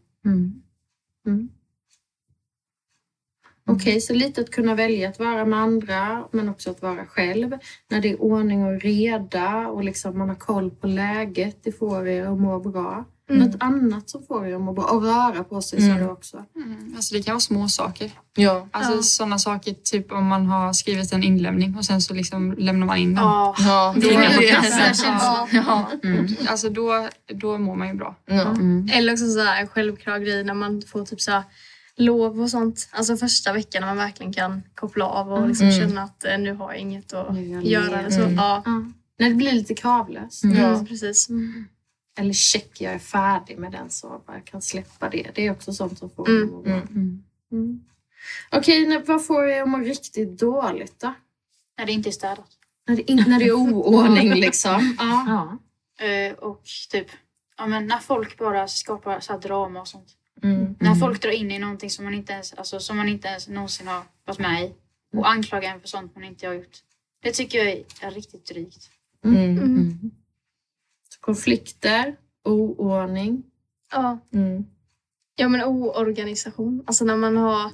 Okej, så lite att kunna välja att vara med andra men också att vara själv. När det är ordning och reda och liksom man har koll på läget, det får er att må bra. Något annat som får er att må bra. Och röra på sig sa du också. Alltså det kan vara små saker. Ja. Alltså Ja. sådana saker, typ om man har skrivit en inlämning och sen så liksom lämnar man in den. Ja. Ja, är det- kassan. Ja, ja. Alltså då, då mår man ju bra. ja. Eller också så här en självklar grej när man får typ så här lov och sånt. Alltså första veckan när man verkligen kan koppla av och liksom Mm. känna att eh, nu har jag inget att jag göra. Eller så. Mm. Ja, Ja. När det blir lite kravlöst. mm. precis. Eller check, jag är färdig med den så jag kan släppa det. Det är också sånt som får Mm. att må bra. Mm. Okej, när- vad får er att må riktigt dåligt då? När det inte är städat. När det, in, när det är oordning liksom. Ja. Ja. Eh, och typ, ja men när folk bara skapar så här drama och sånt. Mm. När folk drar in i någonting som man inte ens, alltså, som man inte ens någonsin har varit med i. Och anklagar en för sånt man inte har gjort. Det tycker jag är, riktigt drygt. Mm. Konflikter, oordning. Ja. Mm. ja, men oorganisation. Alltså när man har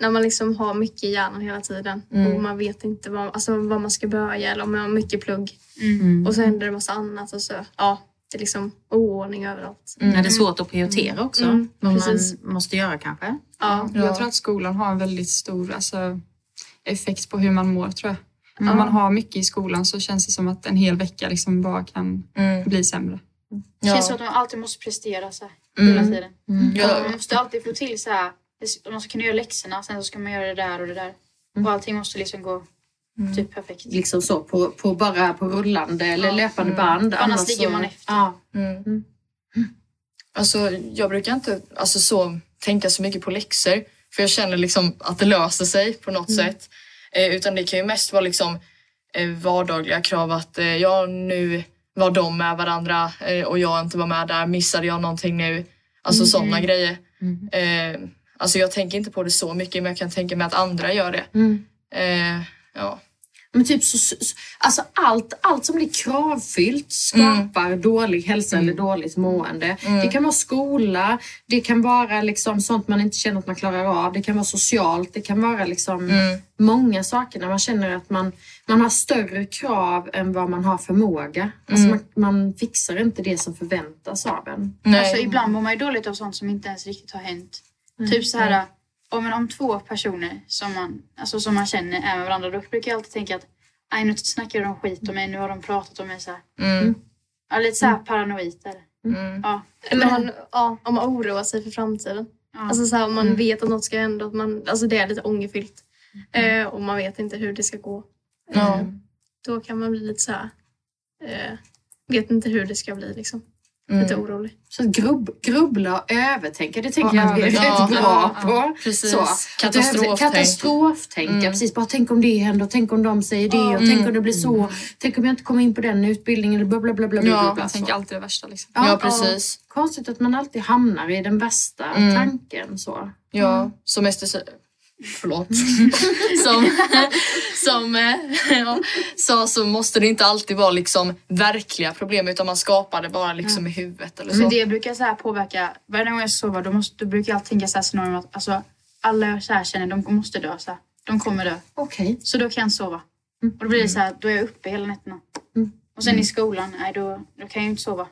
när man liksom har mycket i hjärnan hela tiden Mm. och man vet inte vad, alltså, vad man ska börja eller om man har mycket plugg Mm. och så händer det massa annat och så ja, det är liksom oordning överallt. När det är svårt att prioritera också. Mm, vad precis. man måste göra kanske. Ja. Ja. Jag tror att skolan har en väldigt stor alltså, effekt på hur man mår tror jag. Om man har mycket i skolan så känns det som att en hel vecka liksom bara kan Mm. bli sämre. Det känns Ja. som att man alltid måste prestera så här, Mm. hela tiden. Ja. Man måste alltid få till så här. Man ska kunna göra läxorna, sen så ska man göra det där och det där. Och allting måste liksom gå typ perfekt. Liksom så på, på bara på rullande eller Ja. löpande Mm. band. Annars så- ligger man efter. Ja. Mm. Alltså, jag brukar inte alltså, så, tänka så mycket på läxor. För jag känner liksom att det löser sig på något sätt. Eh, utan det kan ju mest vara liksom eh, vardagliga krav att eh, ja, nu var de med varandra eh, och jag inte var med där. Missade jag någonting nu? Alltså Mm. sådana grejer. Mm. Eh, alltså jag tänker inte på det så mycket men jag kan tänka mig att andra gör det. Mm. Eh, ja. Men typ så, så, alltså allt, allt som blir kravfyllt skapar dålig hälsa eller dåligt mående. Mm. Det kan vara skola, det kan vara liksom sånt man inte känner att man klarar av, det kan vara socialt, det kan vara liksom Mm. många saker när man känner att man, man har större krav än vad man har förmåga. Alltså Mm. man, man fixar inte det som förväntas av en. Alltså, ibland mår man ju dåligt av sånt som inte ens riktigt har hänt. Mm. Typ så här, om, om två personer som man, alltså, som man känner är med varandra, då brukar jag alltid tänka att Aj, nu snackar de skit om mig, nu har de pratat om mig så här. Mm. Ja, lite så här paranoid är det. Mm. Ja. Eller man, ja, om man oroar sig för framtiden. Alltså så här, om man Mm. vet att något ska hända, att man, alltså det är lite ångerfyllt. Eh, och man vet inte hur det ska gå. Ja. Eh, då kan man bli lite så här, eh, vet inte hur det ska bli liksom. Lite Mm. orolig. Så grubb, grubbla och övertänka, det tänker Ja, jag att vi är ja, bra ja, på. ja, precis. Så. Katastroftänk. Katastroftänka, Mm. precis. Bara tänk om det händer, och tänk om de säger det och Mm. tänk om det blir så. Tänk om jag inte kommer in på den utbildningen eller bla bla bla bla. bla, tänker alltid det värsta. Liksom. Ja, precis. Konstigt att man alltid hamnar i den värsta Mm. tanken. Så. Ja, som Ester sa- Förlåt. som som eh, ja, sa så måste det inte alltid vara liksom verkliga problem utan man skapar det bara liksom i huvudet eller så. Men det brukar så här påverka, varje gång jag sover då, måste, då brukar jag alltid tänka så här scenario att alltså, alla jag så här känner de måste dö. Så här. De kommer dö. Okej. Så då kan jag sova. Och då blir det så här, då är jag uppe hela nätterna. Mm. Och sen i skolan, nej då, då kan jag ju inte sova.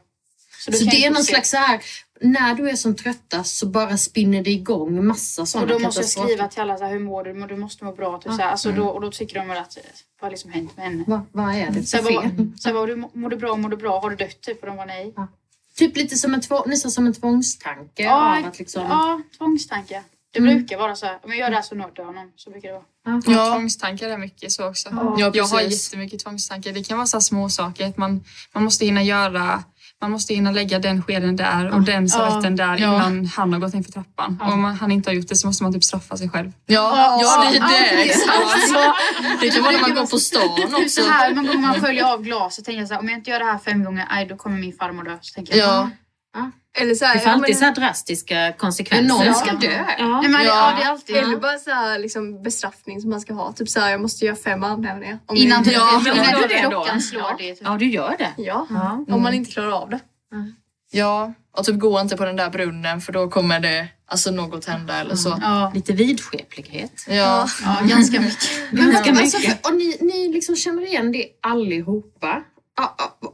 Så, jag det är någon se. slags så här, när du är som tröttast så bara spinner det igång massa Och sådana då måste jag skriva till alla så här, hur mår du? Du måste må bra. Typ, så här. Alltså, då, och då tycker de väl att vad har liksom hänt med henne? Vad, vad är det Så för fel? så här, du, mår du bra? Mår du bra? Har du dött? Typ? Och de var nej. Typ lite som en, nästan som en tvångstanke Ja, av att liksom... ja tvångstankar. Det Mm. brukar vara så här, om jag gör det här så dör någon. Så brukar det vara. Ja. Tvångstankar är mycket så också. Ja, jag har precis. jättemycket tvångstankar. Det kan vara så små saker. Att man, man måste hinna göra man måste hinna lägga den skeden där och den servetten där Ja. innan han har gått in för trappan. Och om han inte har gjort det så måste man typ straffa sig själv. Ja, ja det, det exakt. Det kan vara när man går på stan Typ också. så här, man går man sköljer av glaset tänker jag så här, om jag inte gör det här fem gånger, aj, då kommer min farmor dö. Så tänker jag, Ja. Eller så här, Det får ja, alltid men- så här drastiska konsekvenser. Men någon ska dö. Ja. Nej, men, ja. det är alltid... Eller bara så här, liksom, bestraffning som man ska ha. Typ så här, jag måste göra fem armhävningar. Innan typ, Ja, innan det då. klockan slår det. Typ. Ja, du gör det. Ja, Ja. om man inte klarar av det. Ja, och typ gå inte på den där brunnen för då kommer det alltså något hända eller så. Ja. Lite vidskeplighet. Ja. ja, ganska mycket. Ganska alltså, mycket. för- och ni, ni liksom känner igen det allihopa.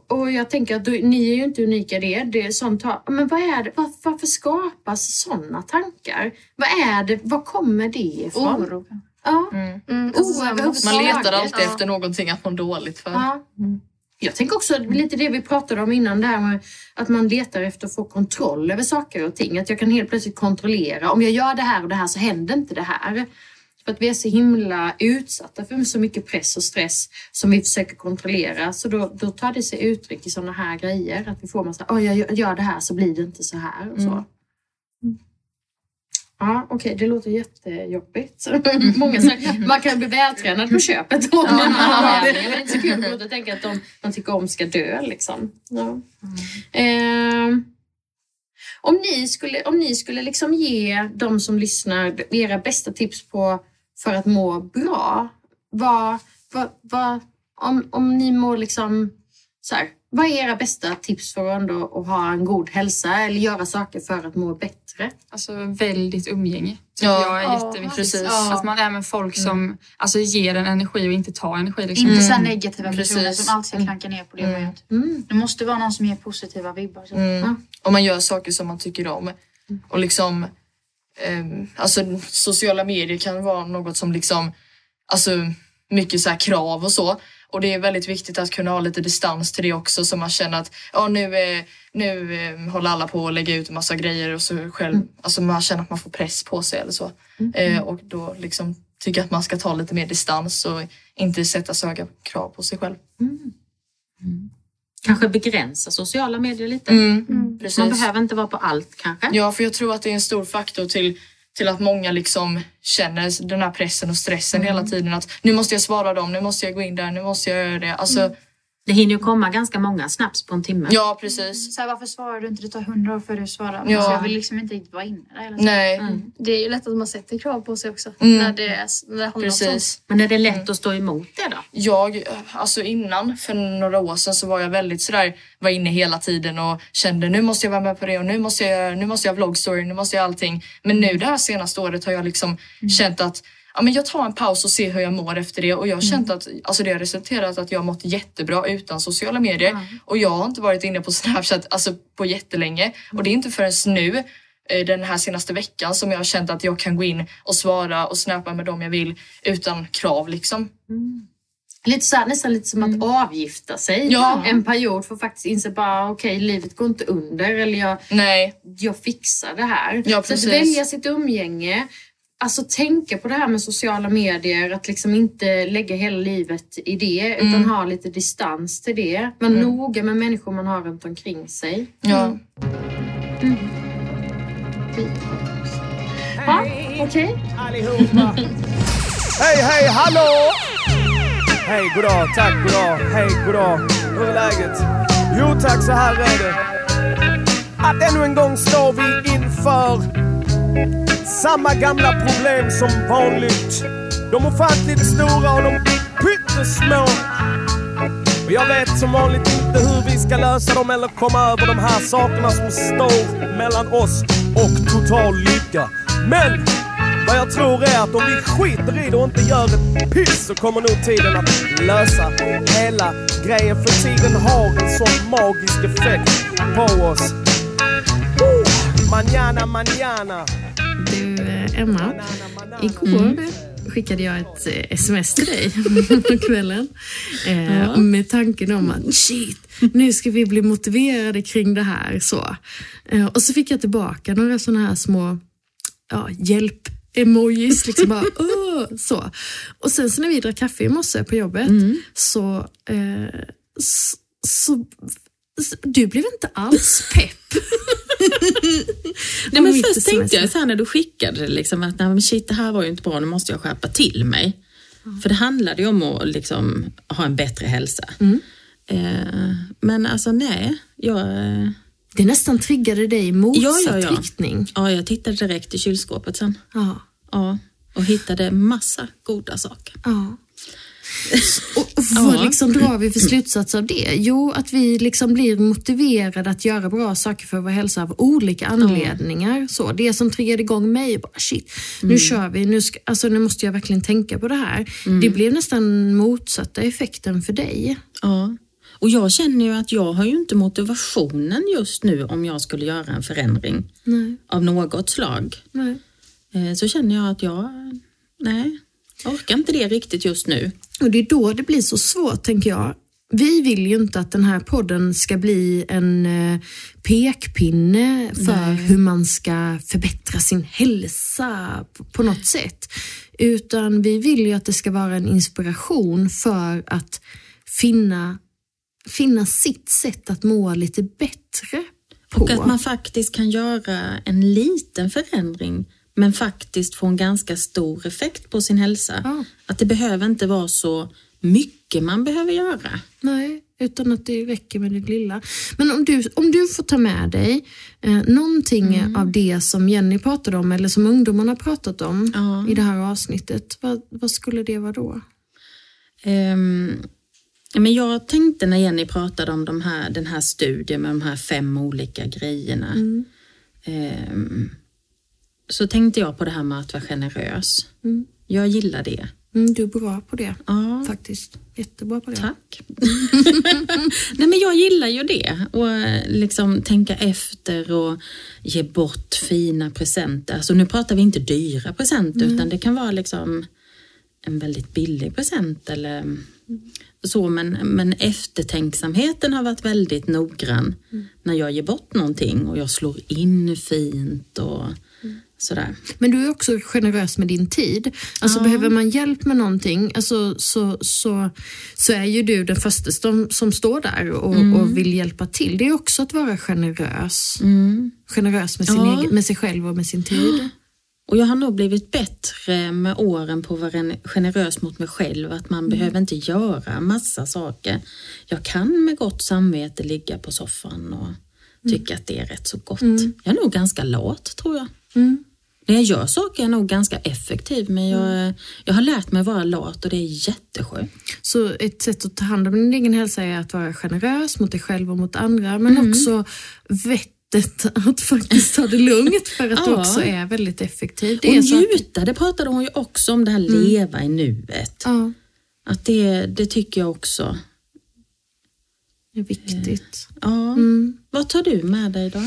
Och jag tänker att du, ni är ju inte unika i det. det är sånt men vad är det, var, varför skapas sådana tankar? Vad är det, var kommer det ifrån? Oro. Ja. Mm. Mm, alltså, Oro man måste- Man letar alltid ja. efter någonting att må dåligt för. Ja. Jag tänker också lite det vi pratade om innan, det här med att man letar efter att få kontroll över saker och ting. Att jag kan helt plötsligt kontrollera, om jag gör det här och det här så händer inte det här. För att vi är så himla utsatta för så mycket press och stress som vi försöker kontrollera. Så då, då tar det sig uttryck i sådana här grejer. Att vi får massa, oh, jag gör- det här så blir det inte så här. Och så. Mm. Ja, okej, det låter jättejobbigt. Många säger, man kan bli vältränad på köpet om man har det. Men det är inte så kul att tänka att de man tycker om ska dö. Liksom. Ja. Ehm, om ni skulle, om ni skulle liksom ge de som lyssnar era bästa tips på för att må bra. Vad, vad, vad, om, om ni mår liksom så här, vad är era bästa tips för att ändå att ha en god hälsa eller göra saker för att må bättre? Alltså väldigt umgänge. Tycker Ja, jag är ja, jätteviktigt. precis. Att man är med folk som alltså, ger en energi och inte tar energi. Liksom. Inte så här Mm. negativa Precis. personer som alltid ska klanka ner på det man Mm. gör. Mm. Det måste vara någon som ger positiva vibbar. Så. Mm. Om man gör saker som man tycker om. Och liksom, alltså sociala medier kan vara något som liksom, alltså mycket så här krav och så. Och det är väldigt viktigt att kunna ha lite distans till det också så man känner att ja, nu, eh, nu eh, håller alla på att lägga ut en massa grejer och så själv, alltså man känner att man får press på sig eller så. Eh, och då liksom tycker att man ska ta lite mer distans och inte sätta så höga krav på sig själv. Kanske begränsa sociala medier lite. Mm, Precis. Man behöver inte vara på allt kanske. Ja, för jag tror att det är en stor faktor till till att många liksom känner den här pressen och stressen Mm. hela tiden. Att nu måste jag svara dem, nu måste jag gå in där, nu måste jag göra det. Alltså, Mm. Det hinner ju komma ganska många snaps på en timme. Ja, precis. Så här, varför svarar du inte? Det tar hundra år för du svarar. Ja. Alltså, jag vill liksom inte riktigt vara inne där hela tiden. Nej, Det är ju lätt att man sätter krav på sig också. Mm. När det, är, när det handlar om sånt. precis. Men är det lätt att stå emot det då? Jag, alltså innan, för några år sedan så var jag väldigt sådär, var inne hela tiden och kände nu måste jag vara med på det och nu måste jag, nu måste jag vloggstory, nu måste jag allting. Men nu det här senaste året har jag liksom känt att ja, men jag tar en paus och ser hur jag mår efter det. Och jag har känt att alltså det har resulterat att jag har mått jättebra utan sociala medier. Och jag har inte varit inne på Snapchat alltså på jättelänge. Och det är inte förrän nu eh, den här senaste veckan som jag har känt att jag kan gå in och svara och snappa med dem jag vill utan krav liksom. Lite så här, nästan lite som att avgifta sig. Ja. en period för att faktiskt inse bara okej, livet går inte under eller jag, Nej, jag fixar det här. Ja, så att välja sitt umgänge, alltså tänka på det här med sociala medier, att liksom inte lägga hela livet i det utan Mm. ha lite distans till det. Vara noga med människor man har runt omkring sig. ja. Ja, okej. allihopa. Hej, hej, hallå! Hej, goddag, tack, goddag, hej, goddag. Hur är läget? Jo tack, så här är det. Att ännu en gång står vi inför samma gamla problem som vanligt. De ofantligt stora och de pyttesmå. Och jag vet som vanligt inte hur vi ska lösa dem eller komma över de här sakerna som står mellan oss och total lycka. Men vad jag tror är att om vi skiter i det och inte gör ett piss så kommer nog tiden att lösa hela grejen. För tiden har en sån magisk effekt på oss. Manana, manana. Du, eh, Emma. Igår skickade jag ett eh, sms till dig på kvällen. Eh, Med tanken om att shit, nu ska vi bli motiverade kring det här. Så. Och så fick jag tillbaka några sådana här små ja, hjälp-emojis. Liksom bara, "Åh", så. Och sen så när vi drack kaffe i morse på jobbet så, eh, så, så du blev inte alls pepp. Nej, men först tänkte jag så här när du skickade det, liksom, att nej, men shit, det här var ju inte bra, nu måste jag skärpa till mig. För det handlade ju om att liksom, ha en bättre hälsa. Eh, men alltså nej, jag, eh, Det nästan triggade dig i motsatt Ja, ja, ja. riktning. ja, jag tittade direkt i kylskåpet sen. Ja. Ja, och hittade massa goda saker. Ja. Och och vad Ja. liksom drar vi för slutsats av det? Jo, att vi liksom blir motiverade att göra bra saker för vår hälsa av olika anledningar. Så, det som triggade igång mig, bara shit, nu kör vi, nu, ska, alltså, nu måste jag verkligen tänka på det här. Det blev nästan motsatta effekten för dig. Ja. Och jag känner ju att jag har ju inte motivationen just nu om jag skulle göra en förändring Nej. av något slag. Nej. Eh, Så känner jag att jag, nej, jag orkar inte det riktigt just nu. Och det är då det blir så svårt, tänker jag. Vi vill ju inte att den här podden ska bli en eh, pekpinne för hur man ska förbättra sin hälsa på, på något sätt. Utan vi vill ju att det ska vara en inspiration för att finna, finna sitt sätt att må lite bättre på. Och att man faktiskt kan göra en liten förändring men faktiskt få en ganska stor effekt på sin hälsa. Ja. Att det behöver inte vara så mycket man behöver göra. Nej, utan att det räcker med det lilla. Men om du, om du får ta med dig eh, någonting Mm. av det som Jenny pratade om eller som ungdomarna pratat om Ja. i det här avsnittet, vad, vad skulle det vara då? Ehm, men jag tänkte när Jenny pratade om de här, den här studien med de här fem olika grejerna. ehm, så tänkte jag på det här med att vara generös. Jag gillar det. Mm, du är bra på det Ja, faktiskt. Jättebra på det. tack. Nej men jag gillar ju det. Och liksom tänka efter och ge bort fina presenter. Alltså nu pratar vi inte dyra presenter utan det kan vara liksom en väldigt billig present eller så. Men, men eftertänksamheten har varit väldigt noggrann när jag ger bort någonting och jag slår in fint och sådär. Men du är också generös med din tid. Alltså behöver man hjälp med någonting alltså, så, så, så är ju du den första som, som står där och, Mm. och vill hjälpa till. Det är också att vara generös. Generös med, sin Ja. egen, med sig själv och med sin tid. Och jag har nog blivit bättre med åren på att vara gen- generös mot mig själv. Att man behöver inte göra massa saker. Jag kan med gott samvete ligga på soffan och tycka att det är rätt så gott. Jag är nog ganska lat tror jag. När jag gör saker är jag nog ganska effektiv men jag, jag har lärt mig vara lat och det är jätteskönt. Så ett sätt att ta hand om din egen hälsa är att vara generös mot dig själv och mot andra, men också vettet att faktiskt ta det lugnt för att du Ja. också är väldigt effektiv. Och är så att- njuta, det pratade hon ju också om, det här leva i nuet. Ja, Att det, det tycker jag också. det är viktigt. Ja. Vad tar du med dig då?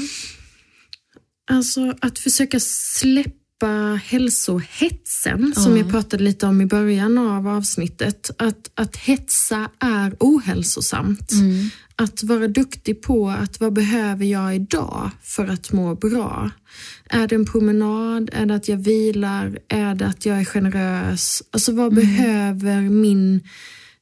Alltså att försöka släppa hälsohetsen som jag pratade lite om i början av avsnittet. Att, att hetsa är ohälsosamt. Att vara duktig på att vad behöver jag idag för att må bra? Är det en promenad? Är det att jag vilar? Är det att jag är generös? Alltså vad behöver min,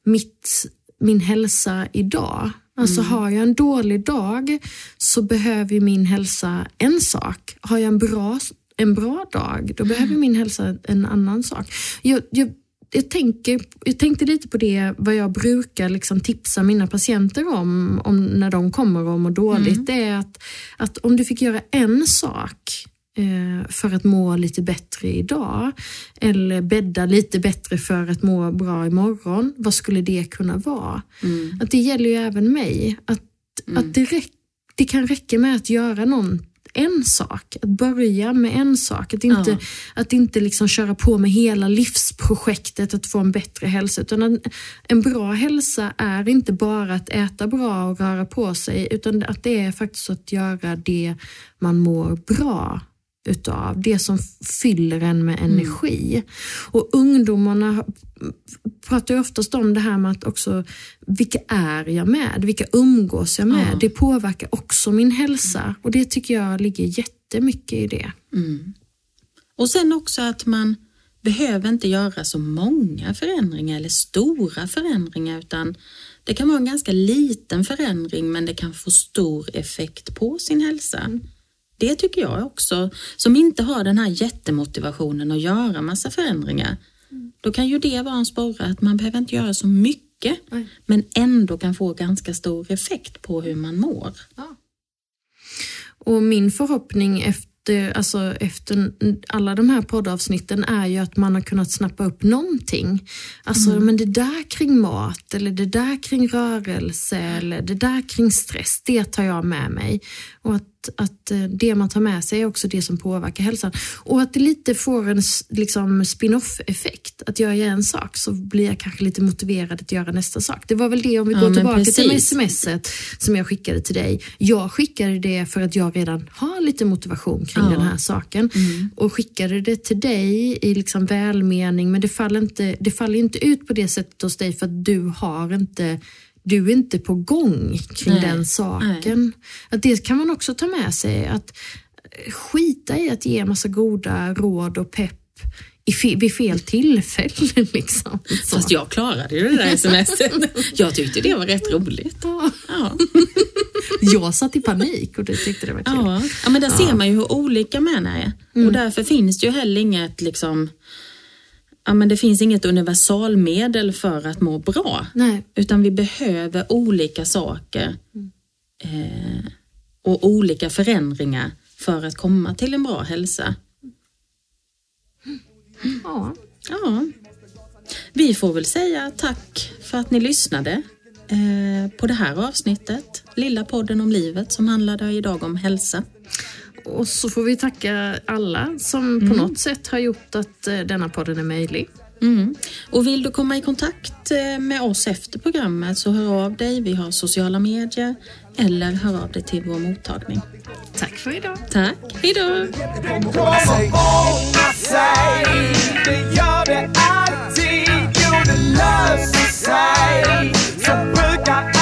mitt, min hälsa idag? Alltså har jag en dålig dag så behöver min hälsa en sak. Har jag en bra, en bra dag, då behöver min hälsa en annan sak. Jag, jag, jag, tänker, jag tänkte lite på det, vad jag brukar liksom tipsa mina patienter om, om när de kommer och mår dåligt. Det är att, att om du fick göra en sak för att må lite bättre idag eller bädda lite bättre för att må bra imorgon. Vad skulle det kunna vara? Att det gäller ju även mig. Att, att det, räck, det kan räcka med att göra någon, en sak. Att börja med en sak. Att inte, Ja. att inte liksom köra på med hela livsprojektet att få en bättre hälsa. Utan en, en bra hälsa är inte bara att äta bra och röra på sig utan att det är faktiskt att göra det man mår bra utav. Det som fyller en med energi. Och ungdomarna pratar ju oftast om det här med att också, vilka är jag med? Vilka umgås jag med? Ja. Det påverkar också min hälsa och det tycker jag ligger jättemycket i det. Och sen också att man behöver inte göra så många förändringar eller stora förändringar utan det kan vara en ganska liten förändring men det kan få stor effekt på sin hälsa. Det tycker jag också, som inte har den här jättemotivationen att göra massa förändringar. Då kan ju det vara en sporre att man behöver inte göra så mycket men ändå kan få ganska stor effekt på hur man mår. Och min förhoppning efter, alltså efter alla de här poddavsnitten är ju att man har kunnat snappa upp någonting. Alltså men det där kring mat eller det där kring rörelse eller det där kring stress, det tar jag med mig. Och att, att eh, det man tar med sig är också det som påverkar hälsan. Och att det lite får en liksom, spin-off effekt. Att gör jag en sak så blir jag kanske lite motiverad att göra nästa sak. Det var väl det om vi Ja, går tillbaka till precis. smset som jag skickade till dig. Jag skickade det för att jag redan har lite motivation kring Ja. den här saken och skickade det till dig i liksom välmening men det faller, inte, det faller inte ut på det sättet hos dig för att du har inte du är inte på gång kring Nej, den saken. Att det kan man också ta med sig. Att eh, skita i att ge massa goda råd och pepp i fe, vid fel tillfälle. Liksom. Så. Fast jag klarade ju det där smset. Jag tyckte det var rätt roligt. Ja. Ja. Jag satt i panik och du tyckte det var kul. Ja, ja men där ser man ju hur olika män är. Mm. Och därför finns det ju heller inget liksom Ja, men det finns inget universalmedel för att må bra. Nej. Utan vi behöver olika saker eh, och olika förändringar för att komma till en bra hälsa. Ja. Ja. Vi får väl säga tack för att ni lyssnade eh, på det här avsnittet. Lilla podden om livet som handlade idag om hälsa. Och så får vi tacka alla som på något sätt har gjort att eh, denna podden är möjlig. Mm. Och vill du komma i kontakt eh, med oss efter programmet så hör av dig. Vi har sociala medier eller hör av dig till vår mottagning. Tack för idag. Tack, hej då! Så brukar